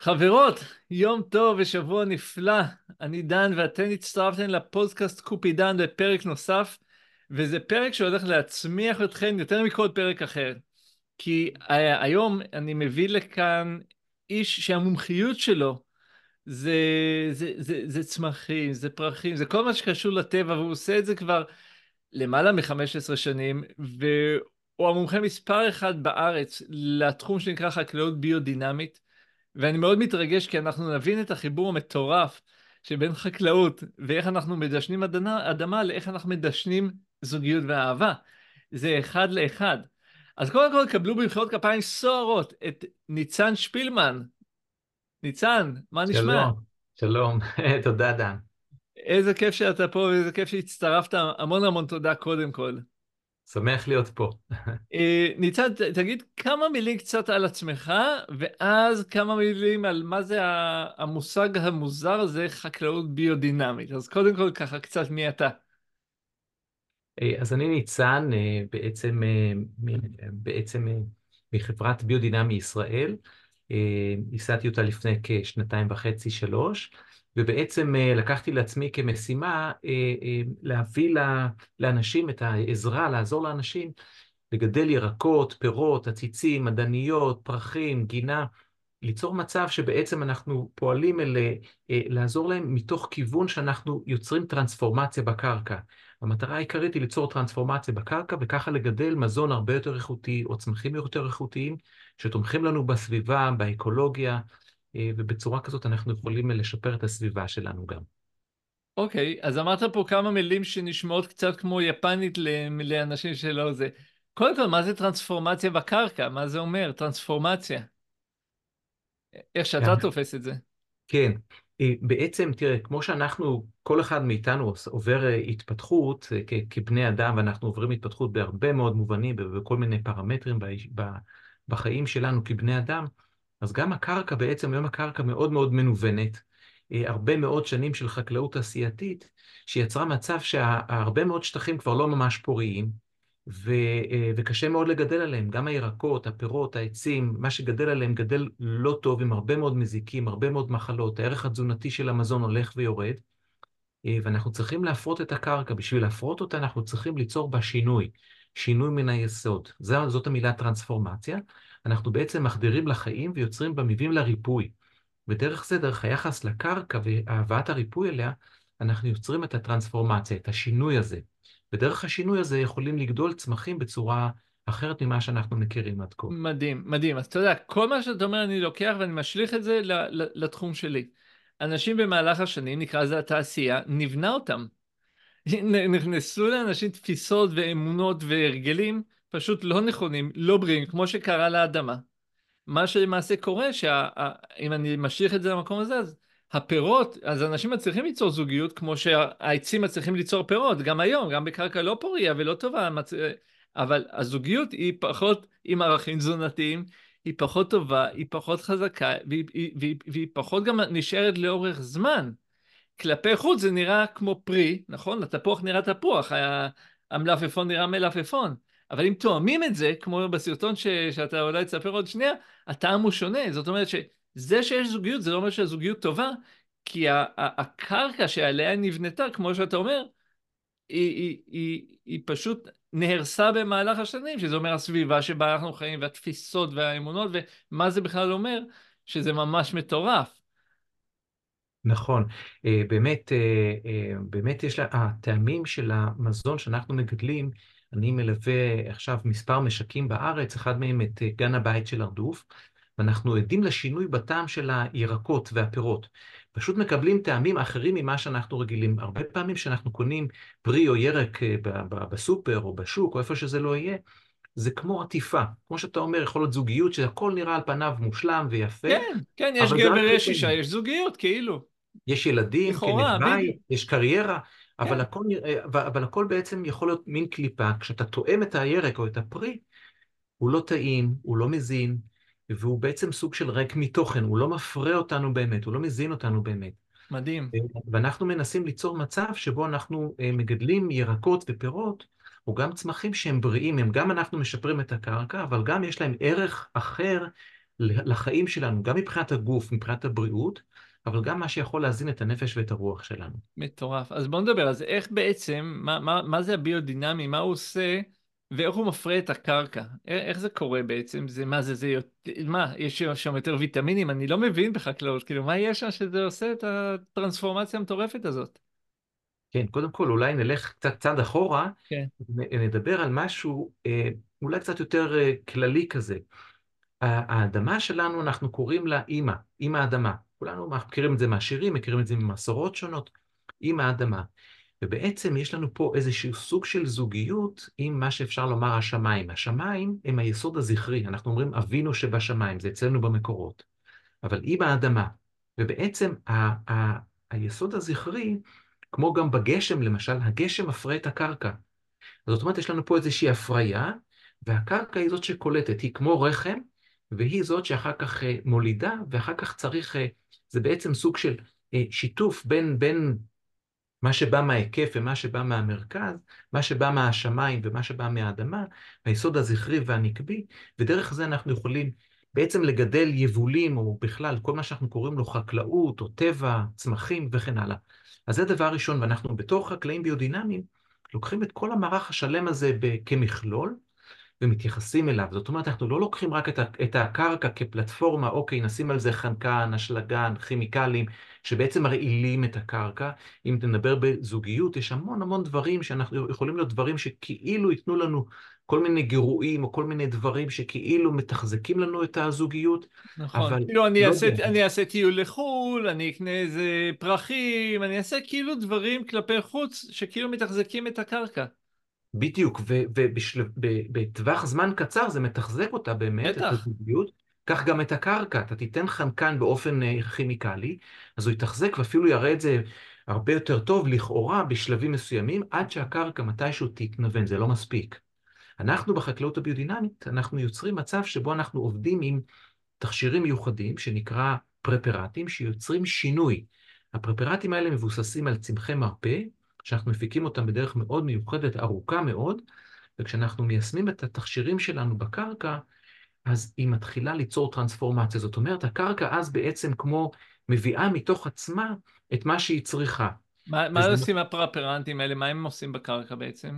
חברות, יום טוב ושבוע נפלא. אני דן ואתן הצטרפתן לפודקאסט קופידן בפרק נוסף, וזה פרק שהולך להצמיח אתכן יותר מכל פרק אחר. כי היום אני מביא לכאן איש שהמומחיות שלו זה, זה, זה, זה צמחים, זה פרחים, זה כל מה שקשור לטבע, והוא עושה את זה כבר למעלה מ-15 שנים, והוא המומחה מספר אחד בארץ לתחום שנקרא חקלאות ביודינמית. ואני מאוד מתרגש כי אנחנו נבין את החיבור המטורף שבין חקלאות ואיך אנחנו מדשנים אדמה, אדמה לאיך אנחנו מדשנים זוגיות ואהבה. זה אחד לאחד. אז קודם כל קבלו במחיאות כפיים סוערות את ניצן שפילמן. ניצן, מה שלום, נשמע? שלום, תודה דן. איזה כיף שאתה פה ואיזה כיף שהצטרפת, המון המון תודה קודם כל. שמח להיות פה. אה, ניצן, תגיד כמה מילים קצת על עצמך, ואז כמה מילים על מה זה המושג המוזר הזה, חקלאות ביודינמית. אז קודם כל ככה קצת מי אתה. אה, אז אני ניצן, אה, בעצם, בעצם מחברת ביודינמי ישראל. ייסדתי אותה לפני כשנתיים וחצי, שלוש. ובעצם אה, לקחתי לעצמי כמשימה אה, אה, להביא לאנשים את העזרה, לעזור לאנשים לגדל ירקות, פירות, עציצים, מדעניות, פרחים, גינה, ליצור מצב שבעצם אנחנו פועלים אל לעזור להם מתוך כיוון שאנחנו יוצרים טרנספורמציה בקרקע. המטרה העיקרית היא ליצור טרנספורמציה בקרקע וככה לגדל מזון הרבה יותר איכותי או צמחים יותר איכותיים שתומכים לנו בסביבה, באקולוגיה, ובצורה כזאת אנחנו יכולים לשפר את הסביבה שלנו גם. אוקיי, okay, אז אמרת פה כמה מילים שנשמעות קצת כמו יפנית לאנשים שלא זה. קודם כל, מה זה טרנספורמציה בקרקע? מה זה אומר, טרנספורמציה? איך שאתה. תופס את זה. כן, אה, בעצם, תראה, כמו שאנחנו, כל אחד מאיתנו עובר אה, התפתחות כבני אדם, ואנחנו עוברים התפתחות בהרבה מאוד מובנים, ובכל מיני פרמטרים בחיים שלנו כבני אדם, אז גם הקרקע בעצם, היום הקרקע מאוד מאוד מנוונת. אה, הרבה מאוד שנים של חקלאות תעשייתית, שיצרה מצב שהרבה מאוד שטחים כבר לא ממש פוריים, ו, אה, וקשה מאוד לגדל עליהם. גם הירקות, הפירות, העצים, מה שגדל עליהם גדל לא טוב, עם הרבה מאוד מזיקים, הרבה מאוד מחלות. הערך התזונתי של המזון הולך ויורד, אה, ואנחנו צריכים להפרות את הקרקע. בשביל להפרות אותה אנחנו צריכים ליצור בה שינוי, שינוי מן היסוד. זאת המילה טרנספורמציה. אנחנו בעצם מחדירים לחיים ויוצרים בה מבנים לריפוי. ודרך זה, דרך היחס לקרקע והבאת הריפוי אליה, אנחנו יוצרים את הטרנספורמציה, את השינוי הזה. ודרך השינוי הזה יכולים לגדול צמחים בצורה אחרת ממה שאנחנו מכירים עד כה. מדהים, מדהים. אז אתה יודע, כל מה שאתה אומר אני לוקח ואני משליך את זה לתחום שלי. אנשים במהלך השנים, נקרא לזה התעשייה, נבנה אותם. נכנסו לאנשים תפיסות ואמונות והרגלים פשוט לא נכונים, לא בריאים, כמו שקרה לאדמה. מה שלמעשה קורה, שאם אני משליך את זה למקום הזה, אז הפירות, אז אנשים מצליחים ליצור זוגיות כמו שהעצים מצליחים ליצור פירות, גם היום, גם בקרקע לא פוריה ולא טובה, מצ... אבל הזוגיות היא פחות עם ערכים תזונתיים, היא פחות טובה, היא פחות חזקה, והיא, והיא, והיא, והיא פחות גם נשארת לאורך זמן. כלפי חוץ זה נראה כמו פרי, נכון? התפוח נראה תפוח, המלפפון נראה מלפפון. אבל אם תואמים את זה, כמו בסרטון ש, שאתה אולי תספר עוד שנייה, הטעם הוא שונה. זאת אומרת שזה שיש זוגיות, זה לא אומר שהזוגיות טובה, כי הקרקע שעליה נבנתה, כמו שאתה אומר, היא, היא, היא, היא פשוט נהרסה במהלך השנים, שזה אומר הסביבה שבה אנחנו חיים, והתפיסות והאמונות, ומה זה בכלל אומר, שזה ממש מטורף. נכון, אה, באמת, אה, אה, באמת יש לה, הטעמים של המזון שאנחנו מגדלים, אני מלווה עכשיו מספר משקים בארץ, אחד מהם את גן הבית של הרדוף, ואנחנו עדים לשינוי בטעם של הירקות והפירות. פשוט מקבלים טעמים אחרים ממה שאנחנו רגילים. הרבה פעמים כשאנחנו קונים פרי או ירק בסופר או בשוק או איפה שזה לא יהיה, זה כמו עטיפה. כמו שאתה אומר, יכול להיות זוגיות שהכל נראה על פניו מושלם ויפה. כן, כן, יש גבר, יש אישה, יש זוגיות, כאילו. יש ילדים, כן, יש בית, יש קריירה, אבל, כן. הכל, אבל הכל בעצם יכול להיות מין קליפה. כשאתה תואם את הירק או את הפרי, הוא לא טעים, הוא לא מזין, והוא בעצם סוג של ריק מתוכן, הוא לא מפרה אותנו באמת, הוא לא מזין אותנו באמת. מדהים. ואנחנו מנסים ליצור מצב שבו אנחנו מגדלים ירקות ופירות, או גם צמחים שהם בריאים, הם גם אנחנו משפרים את הקרקע, אבל גם יש להם ערך אחר לחיים שלנו, גם מבחינת הגוף, מבחינת הבריאות, אבל גם מה שיכול להזין את הנפש ואת הרוח שלנו. מטורף. אז בואו נדבר זה. איך בעצם, מה, מה, מה זה הביודינמי, מה הוא עושה, ואיך הוא מפרה את הקרקע? איך זה קורה בעצם? זה מה זה, זה, מה, יש שם יותר ויטמינים? אני לא מבין בחקלאות, כאילו, מה יש שם שזה עושה את הטרנספורמציה המטורפת הזאת? כן, קודם כל אולי נלך קצת צעד אחורה, כן. נדבר על משהו אה, אולי קצת יותר אה, כללי כזה. האדמה שלנו, אנחנו קוראים לה אימא, אימא האדמה. כולנו מכירים את זה מהשירים, מכירים את זה ממסורות שונות, אימא האדמה. ובעצם יש לנו פה איזשהו סוג של זוגיות עם מה שאפשר לומר השמיים. השמיים הם היסוד הזכרי, אנחנו אומרים אבינו שבשמיים, זה אצלנו במקורות. אבל אימא האדמה, ובעצם ה- ה- היסוד הזכרי, כמו גם בגשם למשל, הגשם מפרה את הקרקע. זאת אומרת, יש לנו פה איזושהי הפריה, והקרקע היא זאת שקולטת, היא כמו רחם, והיא זאת שאחר כך אה, מולידה, ואחר כך צריך, אה, זה בעצם סוג של אה, שיתוף בין, בין מה שבא מההיקף ומה שבא מהמרכז, מה שבא מהשמיים ומה שבא מהאדמה, היסוד הזכרי והנקבי, ודרך זה אנחנו יכולים בעצם לגדל יבולים, או בכלל, כל מה שאנחנו קוראים לו חקלאות, או טבע, צמחים וכן הלאה. אז זה דבר ראשון, ואנחנו בתור חקלאים ביודינמיים, לוקחים את כל המערך השלם הזה כמכלול, ומתייחסים אליו. זאת אומרת, אנחנו לא לוקחים רק את הקרקע כפלטפורמה, אוקיי, נשים על זה חנקן, אשלגן, כימיקלים, שבעצם מרעילים את הקרקע. אם נדבר בזוגיות, יש המון המון דברים שאנחנו יכולים להיות דברים שכאילו ייתנו לנו כל מיני גירויים, או כל מיני דברים שכאילו מתחזקים לנו את הזוגיות. נכון. כאילו, אני, לא אעשה, אני אעשה טיול לחו"ל, אני אקנה איזה פרחים, אני אעשה כאילו דברים כלפי חוץ שכאילו מתחזקים את הקרקע. בדיוק, ובטווח זמן קצר זה מתחזק אותה באמת, בטח. את הזוגיות. קח גם את הקרקע, אתה תיתן חנקן באופן אה, כימיקלי, אז הוא יתחזק ואפילו יראה את זה הרבה יותר טוב, לכאורה, בשלבים מסוימים, עד שהקרקע מתישהו תתנוון, זה לא מספיק. אנחנו בחקלאות הביודינמית, אנחנו יוצרים מצב שבו אנחנו עובדים עם תכשירים מיוחדים, שנקרא פרפרטים, שיוצרים שינוי. הפרפרטים האלה מבוססים על צמחי מרפא, שאנחנו מפיקים אותם בדרך מאוד מיוחדת, ארוכה מאוד, וכשאנחנו מיישמים את התכשירים שלנו בקרקע, אז היא מתחילה ליצור טרנספורמציה. זאת אומרת, הקרקע אז בעצם כמו מביאה מתוך עצמה את מה שהיא צריכה. מה, מה עושים הפרפרנטים האלה? מה הם עושים בקרקע בעצם?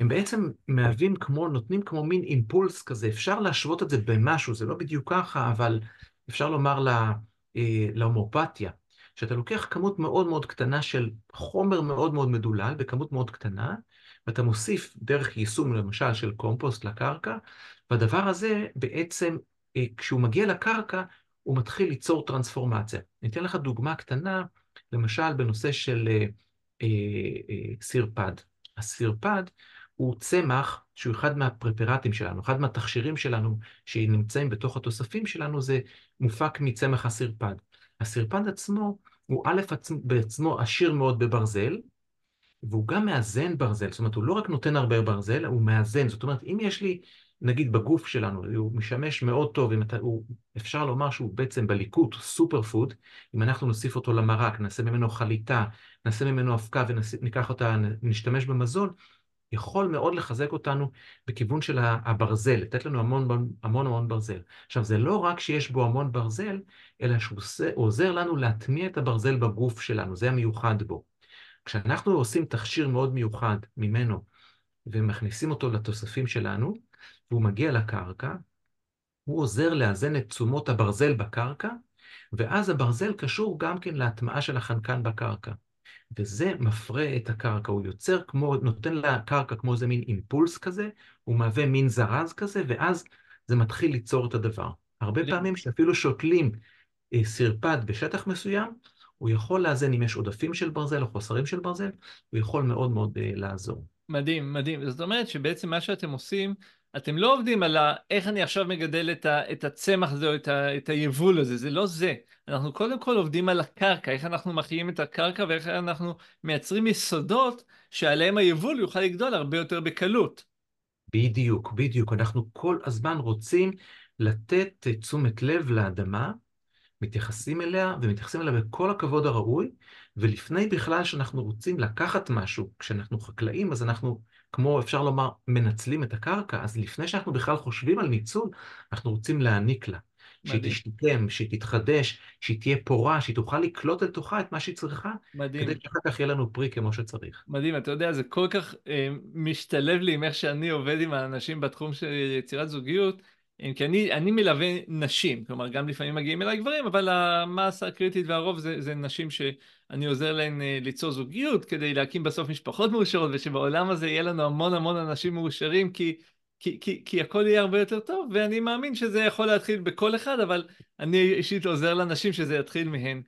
הם בעצם מהווים כמו, נותנים כמו מין אימפולס כזה. אפשר להשוות את זה במשהו, זה לא בדיוק ככה, אבל אפשר לומר לה, אה, להומופתיה. שאתה לוקח כמות מאוד מאוד קטנה של חומר מאוד מאוד מדולל, בכמות מאוד קטנה, ואתה מוסיף דרך יישום למשל של קומפוסט לקרקע, והדבר הזה בעצם, אה, כשהוא מגיע לקרקע, הוא מתחיל ליצור טרנספורמציה. אני אתן לך דוגמה קטנה, למשל בנושא של אה, אה, אה, סירפד. הסירפד הוא צמח שהוא אחד מהפרפרטים שלנו, אחד מהתכשירים שלנו שנמצאים בתוך התוספים שלנו, זה מופק מצמח הסירפד. הסרפד עצמו הוא א' בעצמו עשיר מאוד בברזל, והוא גם מאזן ברזל, זאת אומרת, הוא לא רק נותן הרבה ברזל, הוא מאזן. זאת אומרת, אם יש לי, נגיד בגוף שלנו, הוא משמש מאוד טוב, אם אתה, הוא, אפשר לומר שהוא בעצם בליקוט סופר פוד, אם אנחנו נוסיף אותו למרק, נעשה ממנו חליטה, נעשה ממנו אבקה וניקח אותה, נשתמש במזון, יכול מאוד לחזק אותנו בכיוון של הברזל, לתת לנו המון המון המון ברזל. עכשיו, זה לא רק שיש בו המון ברזל, אלא שהוא עוזר לנו להטמיע את הברזל בגוף שלנו, זה המיוחד בו. כשאנחנו עושים תכשיר מאוד מיוחד ממנו, ומכניסים אותו לתוספים שלנו, והוא מגיע לקרקע, הוא עוזר לאזן את תשומות הברזל בקרקע, ואז הברזל קשור גם כן להטמעה של החנקן בקרקע. וזה מפרה את הקרקע, הוא יוצר כמו, נותן לקרקע כמו איזה מין אימפולס כזה, הוא מהווה מין זרז כזה, ואז זה מתחיל ליצור את הדבר. הרבה פעמים שאפילו שותלים אה, סרפד בשטח מסוים, הוא יכול לאזן אם יש עודפים של ברזל או חוסרים של ברזל, הוא יכול מאוד מאוד uh, לעזור. מדהים, מדהים. זאת אומרת שבעצם מה שאתם עושים, אתם לא עובדים על ה... איך אני עכשיו מגדל את, ה... את הצמח הזה או את, ה... את היבול הזה, זה לא זה. אנחנו קודם כל עובדים על הקרקע, איך אנחנו מחיים את הקרקע ואיך אנחנו מייצרים יסודות שעליהם היבול יוכל לגדול הרבה יותר בקלות. בדיוק, בדיוק. אנחנו כל הזמן רוצים לתת תשומת לב לאדמה, מתייחסים אליה ומתייחסים אליה בכל הכבוד הראוי, ולפני בכלל שאנחנו רוצים לקחת משהו, כשאנחנו חקלאים, אז אנחנו, כמו אפשר לומר, מנצלים את הקרקע, אז לפני שאנחנו בכלל חושבים על ניצול, אנחנו רוצים להעניק לה. שהיא. תשתקם, שהיא תתחדש, שהיא תהיה פורה, שהיא תוכל לקלוט אל תוכה את מה שהיא צריכה, מדהים. כדי שאחר כך יהיה לנו פרי כמו שצריך. מדהים, אתה יודע, זה כל כך אה, משתלב לי עם איך שאני עובד עם האנשים בתחום של יצירת זוגיות, כי אני, אני מלווה נשים, כלומר גם לפעמים מגיעים אליי גברים, אבל המסה הקריטית והרוב זה, זה נשים שאני עוזר להן אה, ליצור זוגיות כדי להקים בסוף משפחות מאושרות, ושבעולם הזה יהיה לנו המון המון אנשים מאושרים, כי, כי, כי, כי הכל יהיה הרבה יותר טוב, ואני מאמין שזה יכול להתחיל בכל אחד, אבל אני אישית עוזר לנשים שזה יתחיל מהן.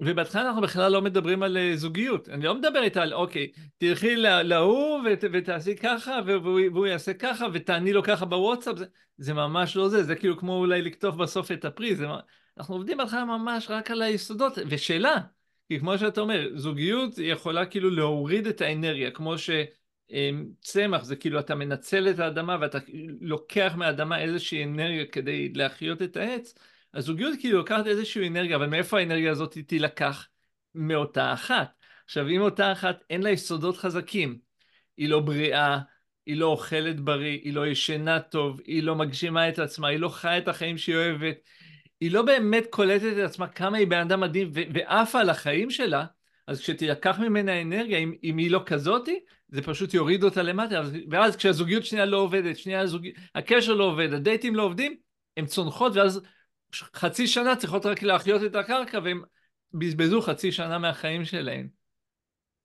ובהתחלה אנחנו בכלל לא מדברים על אה, זוגיות. אני לא מדבר איתה על, אוקיי, תלכי לה- להוא ות, ותעשי ככה, והוא, והוא יעשה ככה, ותעני לו ככה בוואטסאפ. זה, זה ממש לא זה, זה כאילו כמו אולי לקטוף בסוף את הפרי. זה, אנחנו עובדים בהתחלה ממש רק על היסודות. ושאלה, כי כמו שאתה אומר, זוגיות יכולה כאילו להוריד את האנרגיה, כמו שצמח זה כאילו אתה מנצל את האדמה ואתה לוקח מהאדמה איזושהי אנרגיה כדי להחיות את העץ. הזוגיות כאילו לוקחת איזושהי אנרגיה, אבל מאיפה האנרגיה הזאת תילקח? מאותה אחת. עכשיו, אם אותה אחת אין לה יסודות חזקים, היא לא בריאה, היא לא אוכלת בריא, היא לא ישנה טוב, היא לא מגשימה את עצמה, היא לא חיה את החיים שהיא אוהבת, היא לא באמת קולטת את עצמה כמה היא בן אדם מדהים ועפה על החיים שלה, אז כשתילקח ממנה אנרגיה, אם, אם היא לא כזאתי, זה פשוט יוריד אותה למטה, אז- ואז כשהזוגיות שנייה לא עובדת, שנייה הזוג... הקשר לא עובד, הדייטים לא עובדים, הן צונחות, ואז חצי שנה צריכות רק להחיות את הקרקע, והם בזבזו חצי שנה מהחיים שלהם.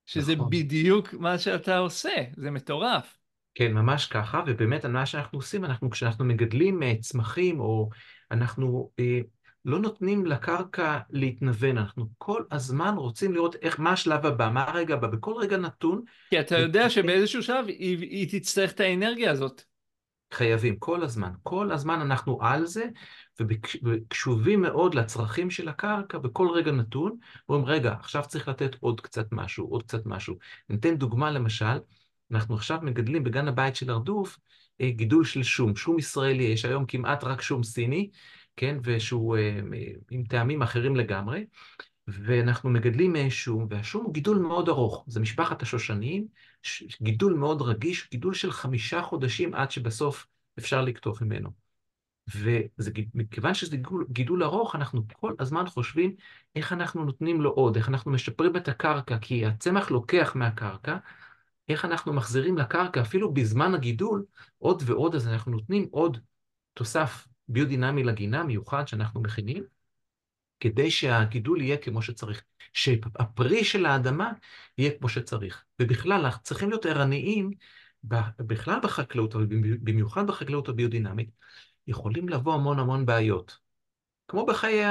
שזה נכון. בדיוק מה שאתה עושה, זה מטורף. כן, ממש ככה, ובאמת מה שאנחנו עושים, אנחנו כשאנחנו מגדלים אה, צמחים, או אנחנו אה, לא נותנים לקרקע להתנוון, אנחנו כל הזמן רוצים לראות איך, מה השלב הבא, מה הרגע הבא, בכל רגע נתון כי אתה יודע שבאיזשהו שלב היא, היא תצטרך את האנרגיה הזאת. חייבים, כל הזמן, כל הזמן אנחנו על זה, וקשובים מאוד לצרכים של הקרקע בכל רגע נתון, אומרים, רגע, עכשיו צריך לתת עוד קצת משהו, עוד קצת משהו. ניתן דוגמה למשל, אנחנו עכשיו מגדלים בגן הבית של הרדוף אה, גידול של שום, שום ישראלי, יש היום כמעט רק שום סיני, כן, ושהוא אה, עם טעמים אחרים לגמרי, ואנחנו מגדלים שום, והשום הוא גידול מאוד ארוך, זה משפחת השושניים, ש- גידול מאוד רגיש, גידול של חמישה חודשים עד שבסוף אפשר לקטוף ממנו. ומכיוון שזה גידול, גידול ארוך, אנחנו כל הזמן חושבים איך אנחנו נותנים לו עוד, איך אנחנו משפרים את הקרקע, כי הצמח לוקח מהקרקע, איך אנחנו מחזירים לקרקע, אפילו בזמן הגידול, עוד ועוד, אז אנחנו נותנים עוד תוסף ביודינמי לגינה מיוחד שאנחנו מכינים, כדי שהגידול יהיה כמו שצריך, שהפרי של האדמה יהיה כמו שצריך. ובכלל, אנחנו צריכים להיות ערניים, בכלל בחקלאות, אבל במיוחד בחקלאות הביודינמית, יכולים לבוא המון המון בעיות. כמו בחיי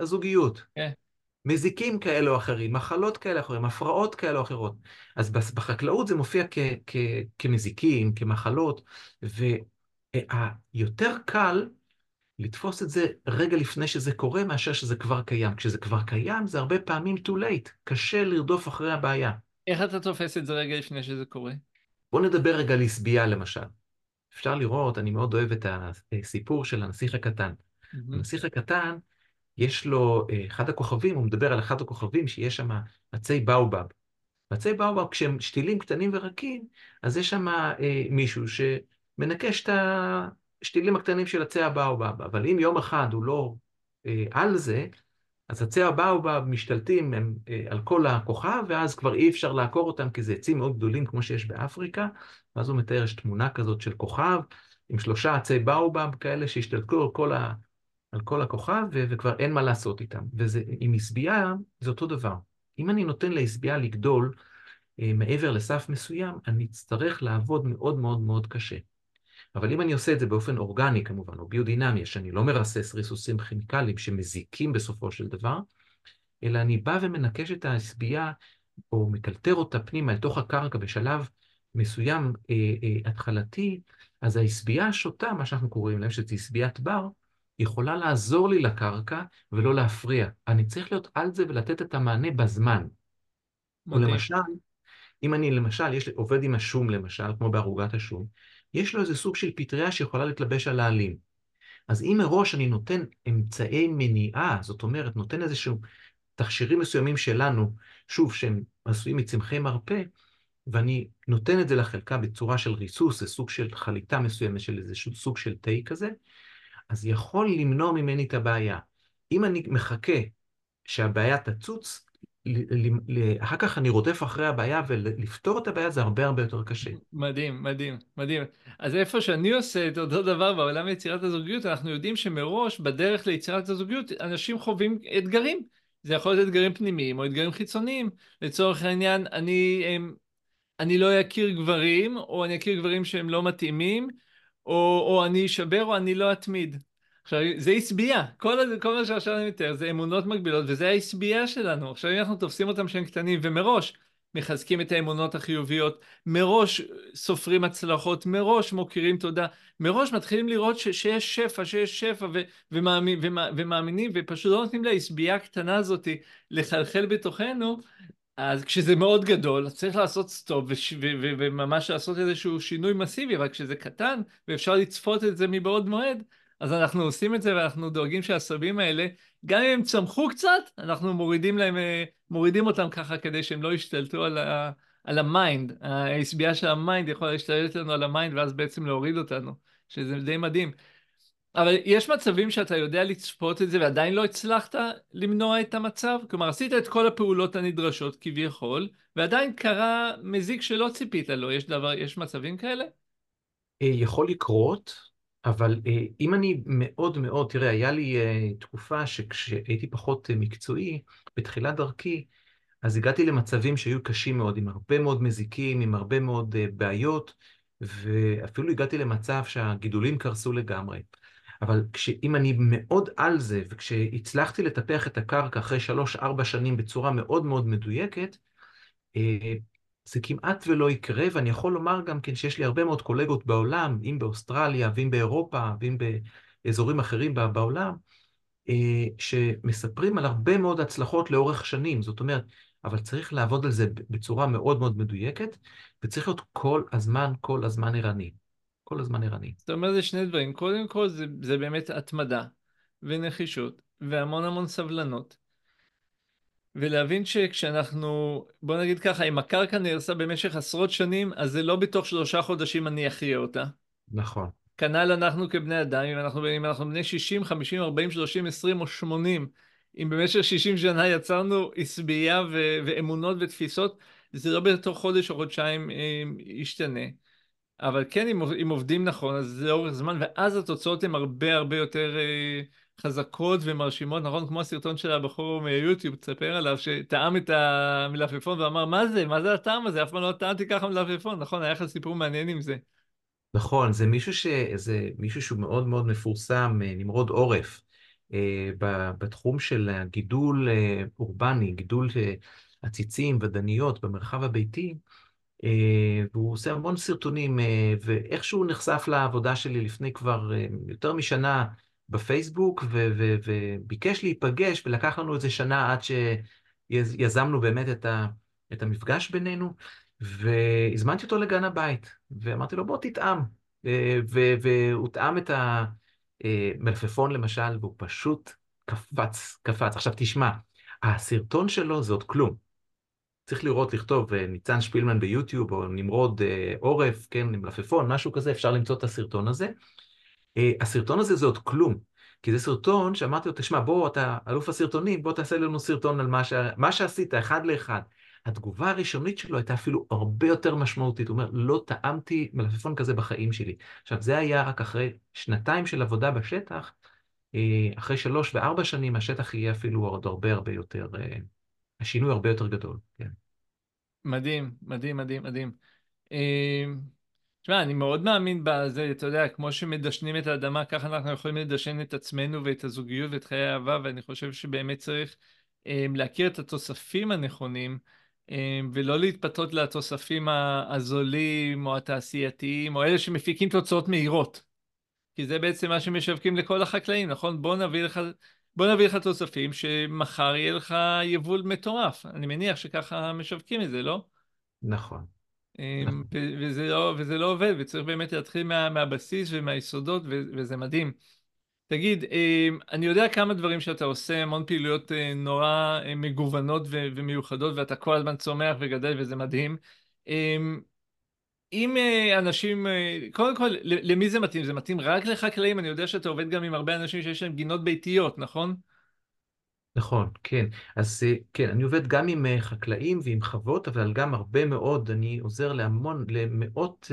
הזוגיות. כן. מזיקים כאלה או אחרים, מחלות כאלה או אחרים, הפרעות כאלה או אחרות. אז בחקלאות זה מופיע כ- כ- כמזיקים, כמחלות, והיותר קל לתפוס את זה רגע לפני שזה קורה, מאשר שזה כבר קיים. כשזה כבר קיים, זה הרבה פעמים too late, קשה לרדוף אחרי הבעיה. איך אתה תופס את זה רגע לפני שזה קורה? בואו נדבר רגע על עשבייה למשל. אפשר לראות, אני מאוד אוהב את הסיפור של הנסיך הקטן. מהמם. הנסיך הקטן, יש לו, אה, אחד הכוכבים, הוא מדבר על אחד הכוכבים שיש שם עצי באובב. עצי באובב, כשהם שתילים קטנים ורקים, אז יש שם אה, מישהו שמנקש את השתילים הקטנים של עצי הבאובב. אבל אם יום אחד הוא לא אה, על זה, אז עצי הבאובב משתלטים הם, אה, על כל הכוכב, ואז כבר אי אפשר לעקור אותם, כי זה עצים מאוד גדולים כמו שיש באפריקה. ואז הוא מתאר, יש תמונה כזאת של כוכב, עם שלושה עצי באובב כאלה שהשתלטו על כל, ה, על כל הכוכב, ו, וכבר אין מה לעשות איתם. ועם עשבייה זה אותו דבר. אם אני נותן לעשבייה לגדול אה, מעבר לסף מסוים, אני אצטרך לעבוד מאוד מאוד מאוד קשה. אבל אם אני עושה את זה באופן אורגני כמובן, או ביודינמי, שאני לא מרסס ריסוסים כימיקליים שמזיקים בסופו של דבר, אלא אני בא ומנקש את העשבייה, או מקלטר אותה פנימה אל תוך הקרקע בשלב מסוים אה, אה, התחלתי, אז העשבייה השוטה, מה שאנחנו קוראים להם, שזה עשביית בר, יכולה לעזור לי לקרקע ולא להפריע. אני צריך להיות על זה ולתת את המענה בזמן. או מדהים. למשל, אם אני למשל, יש, עובד עם השום למשל, כמו בערוגת השום, יש לו איזה סוג של פטריה שיכולה להתלבש על העלים. אז אם מראש אני נותן אמצעי מניעה, זאת אומרת, נותן איזשהו תכשירים מסוימים שלנו, שוב, שהם עשויים מצמחי מרפא, ואני נותן את זה לחלקה בצורה של ריסוס, זה סוג של חליטה מסוימת של איזשהו סוג של תה כזה, אז יכול למנוע ממני את הבעיה. אם אני מחכה שהבעיה תצוץ, אחר כך אני רודף אחרי הבעיה, ולפתור את הבעיה זה הרבה הרבה יותר קשה. מדהים, מדהים, מדהים. אז איפה שאני עושה את אותו דבר בעולם יצירת הזוגיות, אנחנו יודעים שמראש, בדרך ליצירת הזוגיות, אנשים חווים אתגרים. זה יכול להיות אתגרים פנימיים או אתגרים חיצוניים. לצורך העניין, אני, אני לא אכיר גברים, או אני אכיר גברים שהם לא מתאימים, או, או אני אשבר או אני לא אתמיד. עכשיו, זה עשבייה, כל, כל מה שעכשיו אני מתאר זה אמונות מגבילות, וזה העשבייה שלנו. עכשיו, אם אנחנו תופסים אותם כשהם קטנים, ומראש מחזקים את האמונות החיוביות, מראש סופרים הצלחות, מראש מוקירים תודה, מראש מתחילים לראות ש, שיש שפע, שיש שפע, ו, ומאמין, ומא, ומאמינים, ופשוט לא נותנים לעשבייה הקטנה הזאת לחלחל בתוכנו, אז כשזה מאוד גדול, צריך לעשות stop וש, ו, ו, וממש לעשות איזשהו שינוי מסיבי, אבל כשזה קטן ואפשר לצפות את זה מבעוד מועד, אז אנחנו עושים את זה ואנחנו דואגים שהעשבים האלה, גם אם הם צמחו קצת, אנחנו מורידים להם, אה, מורידים אותם ככה כדי שהם לא ישתלטו על, ה, על ה mind. העשבייה של ה mind יכולה להשתלט לנו על ה mind ואז בעצם להוריד אותנו, שזה די מדהים. אבל יש מצבים שאתה יודע לצפות את זה ועדיין לא הצלחת למנוע את המצב? כלומר, עשית את כל הפעולות הנדרשות כביכול, ועדיין קרה מזיק שלא ציפית לו. יש, דבר, יש מצבים כאלה? אה, יכול לקרות, אבל אה, אם אני מאוד מאוד, תראה, היה לי אה, תקופה שכשהייתי פחות אה, מקצועי, בתחילת דרכי, אז הגעתי למצבים שהיו קשים מאוד, עם הרבה מאוד מזיקים, עם הרבה מאוד בעיות, ואפילו הגעתי למצב שהגידולים קרסו לגמרי. אבל אם אני מאוד על זה, וכשהצלחתי לטפח את הקרקע אחרי שלוש-ארבע שנים בצורה מאוד מאוד מדויקת, זה כמעט ולא יקרה, ואני יכול לומר גם כן שיש לי הרבה מאוד קולגות בעולם, אם באוסטרליה ואם באירופה ואם באזורים אחרים בעולם, אה, שמספרים על הרבה מאוד הצלחות לאורך שנים. זאת אומרת, אבל צריך לעבוד על זה בצורה מאוד מאוד מדויקת, וצריך להיות כל הזמן, כל הזמן ערני. כל הזמן ערני. זאת אומרת, זה שני דברים. קודם כל, זה, זה באמת התמדה ונחישות והמון המון סבלנות. ולהבין שכשאנחנו, בוא נגיד ככה, אם הקרקע נהרסה במשך עשרות שנים, אז זה לא בתוך שלושה חודשים אני אחיה אותה. נכון. כנ"ל אנחנו כבני אדם, אם אנחנו, אם אנחנו בני 60, 50, 40, 30, 20 או 80, אם במשך 60 שנה יצרנו עשבייה ו- ואמונות ותפיסות, זה לא בתוך חודש או חודשיים אה, ישתנה. אבל כן, אם, אם עובדים נכון, אז זה לאורך זמן, ואז התוצאות הן הרבה הרבה יותר אה, חזקות ומרשימות, נכון? כמו הסרטון של הבחור מיוטיוב, תספר עליו, שטעם את המלפפון ואמר, מה זה? מה זה הטעם הזה? אף פעם לא טעמתי ככה מלפפון, נכון? היה לך סיפור מעניין עם זה. נכון, זה מישהו, ש... זה מישהו שהוא מאוד מאוד מפורסם, אה, נמרוד עורף, אה, בתחום של הגידול אה, אורבני, גידול עציצים ודניות במרחב הביתי, והוא עושה המון סרטונים, ואיכשהו נחשף לעבודה שלי לפני כבר יותר משנה, בפייסבוק, וביקש להיפגש, ולקח לנו איזה שנה עד שיזמנו באמת את, ה, את המפגש בינינו, והזמנתי אותו לגן הבית, ואמרתי לו, בוא תטעם. והוא טעם את המלפפון למשל, והוא פשוט קפץ, קפץ. עכשיו תשמע, הסרטון שלו זה עוד כלום. צריך לראות, לכתוב ניצן שפילמן ביוטיוב, או נמרוד עורף, כן, מלפפון, משהו כזה, אפשר למצוא את הסרטון הזה. אה, הסרטון הזה זה עוד כלום, כי זה סרטון שאמרתי לו, תשמע, בוא, אתה אלוף הסרטונים, בוא תעשה לנו סרטון על מה, ש... מה שעשית, אחד לאחד. התגובה הראשונית שלו הייתה אפילו הרבה יותר משמעותית. הוא אומר, לא טעמתי מלפפון כזה בחיים שלי. עכשיו, זה היה רק אחרי שנתיים של עבודה בשטח, אה, אחרי שלוש וארבע שנים השטח יהיה אפילו עוד הרבה הרבה יותר, אה, השינוי הרבה יותר גדול, כן. מדהים, מדהים, מדהים, מדהים. תשמע, אני מאוד מאמין בזה, אתה יודע, כמו שמדשנים את האדמה, ככה אנחנו יכולים לדשן את עצמנו ואת הזוגיות ואת חיי האהבה, ואני חושב שבאמת צריך אה, להכיר את התוספים הנכונים, אה, ולא להתפתות לתוספים הזולים או התעשייתיים, או אלה שמפיקים תוצאות מהירות. כי זה בעצם מה שמשווקים לכל החקלאים, נכון? בוא נביא לך, בוא נביא לך תוספים שמחר יהיה לך יבול מטורף. אני מניח שככה משווקים את זה, לא? נכון. אמ, וזה לא, וזה לא עובד, וצריך באמת להתחיל מה, מהבסיס ומהיסודות, וזה מדהים. תגיד, אה, אני יודע כמה דברים שאתה עושה, המון פעילויות אה, נורא אה, מגוונות ומיוחדות, ואתה כל הזמן צומח וגדל וזה מדהים. אם אנשים, קודם כל, למי זה מתאים? זה מתאים רק לחקלאים? אני יודע שאתה עובד גם עם הרבה אנשים שיש להם גינות ביתיות, נכון? נכון, כן. אז כן, אני עובד גם עם חקלאים ועם חוות, אבל גם הרבה מאוד, אני עוזר להמון, למאות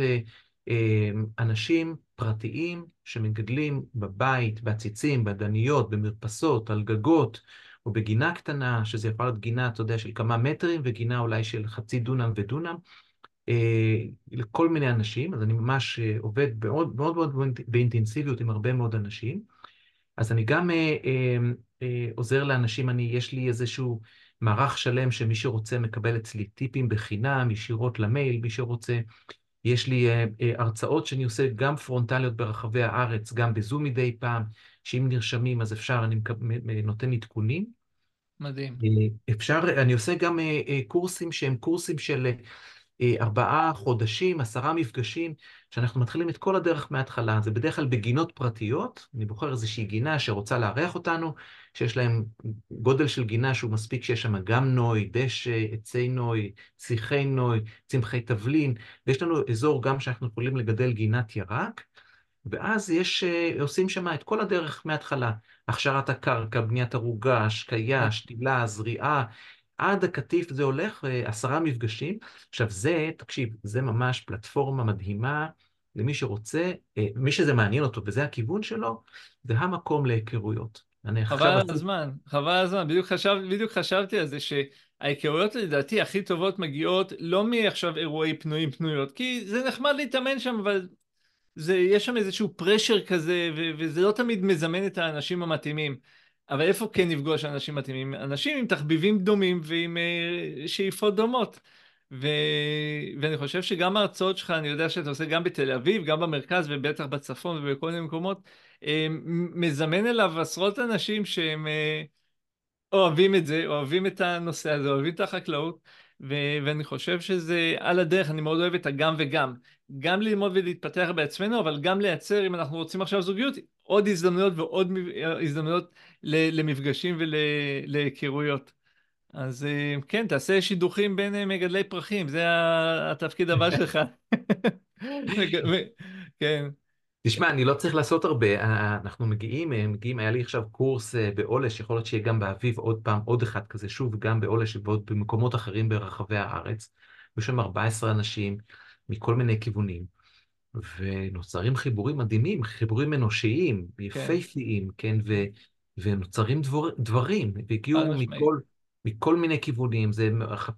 אנשים פרטיים שמגדלים בבית, בעציצים, באדניות, במרפסות, על גגות, או בגינה קטנה, שזה יכול להיות גינה, אתה יודע, של כמה מטרים, וגינה אולי של חצי דונם ודונם, אה, לכל מיני אנשים, אז אני ממש אה, עובד מאוד מאוד, מאוד באינטנסיביות עם הרבה מאוד אנשים. אז אני גם אה, אה, אה, עוזר לאנשים, אני, יש לי איזשהו מערך שלם שמי שרוצה מקבל אצלי טיפים בחינם, ישירות למייל, מי שרוצה יש לי הרצאות שאני עושה גם פרונטליות ברחבי הארץ, גם בזום מדי פעם, שאם נרשמים אז אפשר, אני נותן עדכונים. מדהים. אפשר, אני עושה גם קורסים שהם קורסים של אה, ארבעה חודשים, עשרה מפגשים, שאנחנו מתחילים את כל הדרך מההתחלה. זה בדרך כלל בגינות פרטיות, אני בוחר איזושהי גינה שרוצה לארח אותנו, שיש להם גודל של גינה שהוא מספיק שיש שם גם נוי, דשא, עצי נוי, שיחי נוי, צמחי תבלין, ויש לנו אזור גם שאנחנו יכולים לגדל גינת ירק, ואז יש, אה, עושים שם את כל הדרך מההתחלה. הכשרת הקרקע, בניית ערוגה, השקיה, שתילה, זריעה, עד הקטיף זה הולך אה, עשרה מפגשים. עכשיו זה, תקשיב, זה ממש פלטפורמה מדהימה למי שרוצה, אה, מי שזה מעניין אותו וזה הכיוון שלו, זה המקום להיכרויות. חבל על הזמן, חבל על הזמן, בדיוק, חשב, בדיוק חשבתי על זה שההיכרויות לדעתי הכי טובות מגיעות לא מעכשיו אירועי פנויים פנויות, כי זה נחמד להתאמן שם, אבל זה, יש שם איזשהו פרשר כזה, ו- וזה לא תמיד מזמן את האנשים המתאימים. אבל איפה כן נפגוש אנשים מתאימים? אנשים עם תחביבים דומים ועם uh, שאיפות דומות. ו... ואני חושב שגם ההרצאות שלך, אני יודע שאתה עושה גם בתל אביב, גם במרכז ובטח בצפון ובכל מיני מקומות, uh, מזמן אליו עשרות אנשים שהם uh, אוהבים את זה, אוהבים את הנושא הזה, אוהבים את החקלאות, ו... ואני חושב שזה על הדרך, אני מאוד אוהב את הגם וגם. גם ללמוד ולהתפתח בעצמנו, אבל גם לייצר, אם אנחנו רוצים עכשיו זוגיות, עוד הזדמנויות ועוד הזדמנויות למפגשים ולהיכרויות. אז אה, כן, תעשה שידוכים בין אה, מגדלי פרחים, זה התפקיד הבא שלך. כן. תשמע, אני לא צריך לעשות הרבה, אה, אנחנו מגיעים, מגיעים, היה לי עכשיו קורס בעולש, יכול להיות שיהיה גם באביב עוד פעם, עוד אחד כזה, שוב, גם בעולש ועוד במקומות אחרים ברחבי הארץ. יש שם 14 אנשים מכל מיני כיוונים. ונוצרים חיבורים מדהימים, חיבורים אנושיים, כן. יפהפיים, כן, ו, ונוצרים דבר, דברים, והגיעו מכל, מכל מיני כיוונים, זה,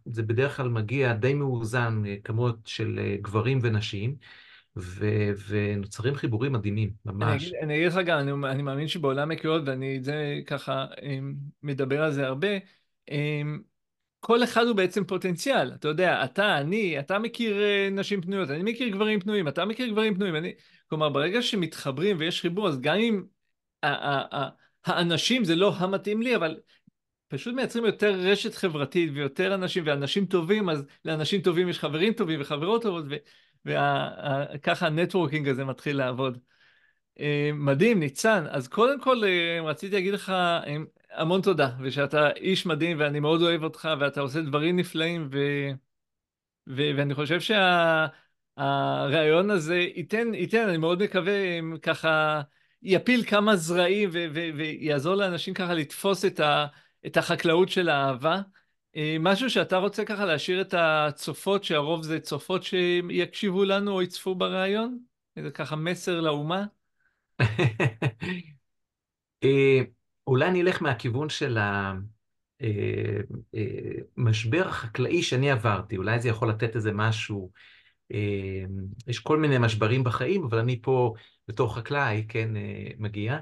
זה בדרך כלל מגיע די מאוזן, אה, כמות של אה, גברים ונשים, ו, ונוצרים חיבורים מדהימים, ממש. אני אגיד לך גם, אני, אני מאמין שבעולם הקריאות, ואני את זה ככה אה, מדבר על זה הרבה, כל אחד הוא בעצם פוטנציאל, אתה יודע, אתה, אני, אתה מכיר אה, נשים פנויות, אני מכיר גברים פנויים, אתה מכיר גברים פנויים, אני... כלומר, ברגע שמתחברים ויש חיבור, אז גם אם האנשים זה לא המתאים לי, אבל פשוט מייצרים יותר רשת חברתית ויותר אנשים, ואנשים טובים, אז לאנשים טובים יש חברים טובים וחברות טובות, וככה הנטוורקינג הזה מתחיל לעבוד. אה, מדהים, ניצן. אז קודם כל אה, רציתי להגיד לך, המון תודה, ושאתה איש מדהים ואני מאוד אוהב אותך ואתה עושה דברים נפלאים ו... ו... ואני חושב שהרעיון שה... הזה ייתן, ייתן, אני מאוד מקווה, ככה יפיל כמה זרעים ו... ו... ויעזור לאנשים ככה לתפוס את, ה... את החקלאות של האהבה. אה, משהו שאתה רוצה ככה להשאיר את הצופות, שהרוב זה צופות שיקשיבו לנו או יצפו בריאיון? איזה ככה מסר לאומה? אה, אולי אני אלך מהכיוון של המשבר אה, החקלאי שאני עברתי, אולי זה יכול לתת איזה משהו, יש כל מיני משברים בחיים, אבל אני פה בתור חקלאי, כן, מגיע.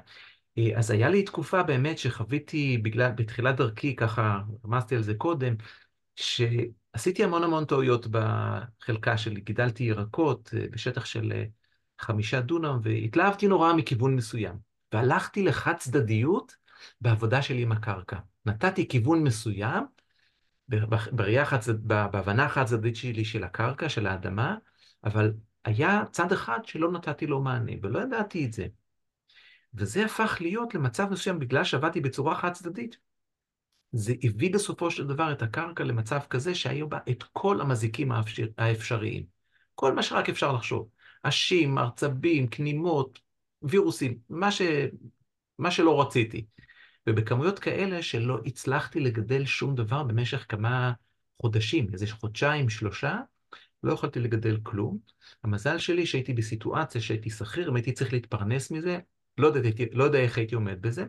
אז היה לי תקופה באמת שחוויתי בגלל, בתחילת דרכי, ככה רמזתי על זה קודם, שעשיתי המון המון טעויות בחלקה שלי, גידלתי ירקות בשטח של חמישה דונם, והתלהבתי נורא מכיוון מסוים. והלכתי לחד צדדיות, בעבודה שלי עם הקרקע. נתתי כיוון מסוים, בראייה חד, בהבנה החד צדדית שלי של הקרקע, של האדמה, אבל היה צד אחד שלא נתתי לו מענה, ולא ידעתי את זה. וזה הפך להיות למצב מסוים בגלל שעבדתי בצורה חד צדדית. זה הביא בסופו של דבר את הקרקע למצב כזה שהיו בה את כל המזיקים האפשריים. כל מה שרק אפשר לחשוב. עשים, ארצבים, כנימות, וירוסים, מה, ש... מה שלא רציתי. ובכמויות כאלה שלא הצלחתי לגדל שום דבר במשך כמה חודשים, איזה חודשיים, שלושה, לא יכולתי לגדל כלום. המזל שלי שהייתי בסיטואציה שהייתי שכיר, אם הייתי צריך להתפרנס מזה, לא יודע, לא יודע איך הייתי עומד בזה,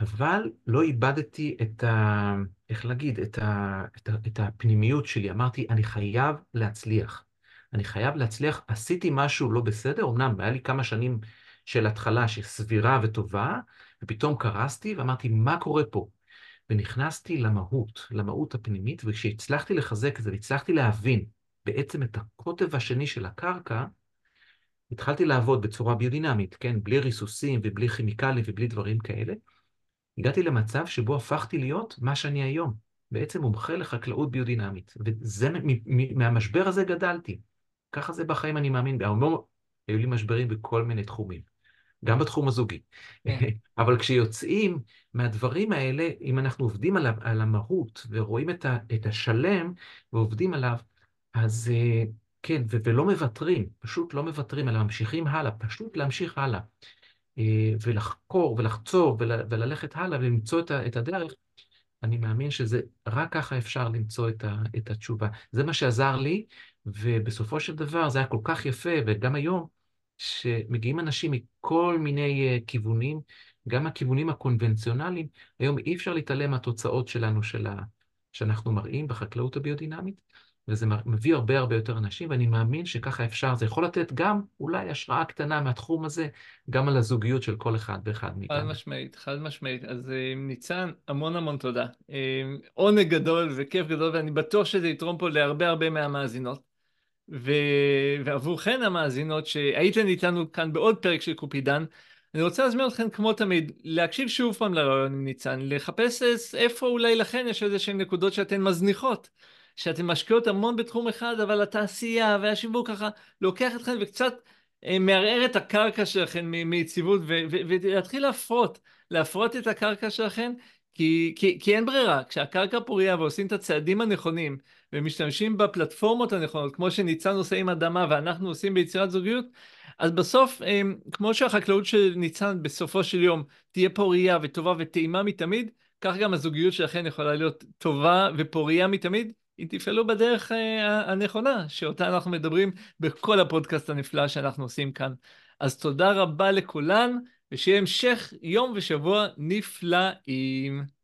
אבל לא איבדתי את ה... איך להגיד? את, ה, את, ה, את הפנימיות שלי. אמרתי, אני חייב להצליח. אני חייב להצליח. עשיתי משהו לא בסדר, אמנם היה לי כמה שנים של התחלה שסבירה וטובה, ופתאום קרסתי ואמרתי, מה קורה פה? ונכנסתי למהות, למהות הפנימית, וכשהצלחתי לחזק את זה, והצלחתי להבין בעצם את הקוטב השני של הקרקע, התחלתי לעבוד בצורה ביודינמית, כן? בלי ריסוסים ובלי כימיקלים ובלי דברים כאלה. הגעתי למצב שבו הפכתי להיות מה שאני היום, בעצם מומחה לחקלאות ביודינמית. וזה, מהמשבר הזה גדלתי. ככה זה בחיים, אני מאמין. בהמון, היו לי משברים בכל מיני תחומים. גם בתחום הזוגי. כן. אבל כשיוצאים מהדברים האלה, אם אנחנו עובדים על, על המהות ורואים את, ה, את השלם ועובדים עליו, אז אה, כן, ולא מוותרים, פשוט לא מוותרים, אלא ממשיכים הלאה, פשוט להמשיך הלאה. אה, ולחקור ולחצור ול, וללכת הלאה ולמצוא את, את הדרך, אני מאמין שזה, רק ככה אפשר למצוא את, ה, את התשובה. זה מה שעזר לי, ובסופו של דבר זה היה כל כך יפה, וגם היום, שמגיעים אנשים מכל מיני uh, כיוונים, גם הכיוונים הקונבנציונליים, היום אי אפשר להתעלם מהתוצאות שלנו, של ה... שאנחנו מראים בחקלאות הביודינמית, וזה מביא הרבה הרבה יותר אנשים, ואני מאמין שככה אפשר, זה יכול לתת גם אולי השראה קטנה מהתחום הזה, גם על הזוגיות של כל אחד ואחד מאיתנו. חד משמעית, חד משמעית. אז אה, ניצן, המון המון תודה. אה, עונג גדול וכיף גדול, ואני בטוח שזה יתרום פה להרבה הרבה מהמאזינות. ו... ועבורכן המאזינות שהייתן איתנו כאן בעוד פרק של קופידן, אני רוצה להזמין אתכם כמו תמיד, להקשיב שוב פעם לרעיון עם ניצן, לחפש איפה אולי לכן יש איזה שהן נקודות שאתן מזניחות. שאתן משקיעות המון בתחום אחד, אבל התעשייה והשיווק ככה לוקח אתכם וקצת אה, מערער את הקרקע שלכם מיציבות, ולהתחיל להפרות, להפרות את הקרקע שלכם, כי, כי, כי אין ברירה, כשהקרקע פוריה ועושים את הצעדים הנכונים, ומשתמשים בפלטפורמות הנכונות, כמו שניצן עושה עם אדמה ואנחנו עושים ביצירת זוגיות, אז בסוף, אה, כמו שהחקלאות של ניצן בסופו של יום תהיה פוריה וטובה וטעימה מתמיד, כך גם הזוגיות שלכם יכולה להיות טובה ופוריה מתמיד, אם תפעלו בדרך אה, הנכונה, שאותה אנחנו מדברים בכל הפודקאסט הנפלא שאנחנו עושים כאן. אז תודה רבה לכולן, ושיהיה המשך יום ושבוע נפלאים.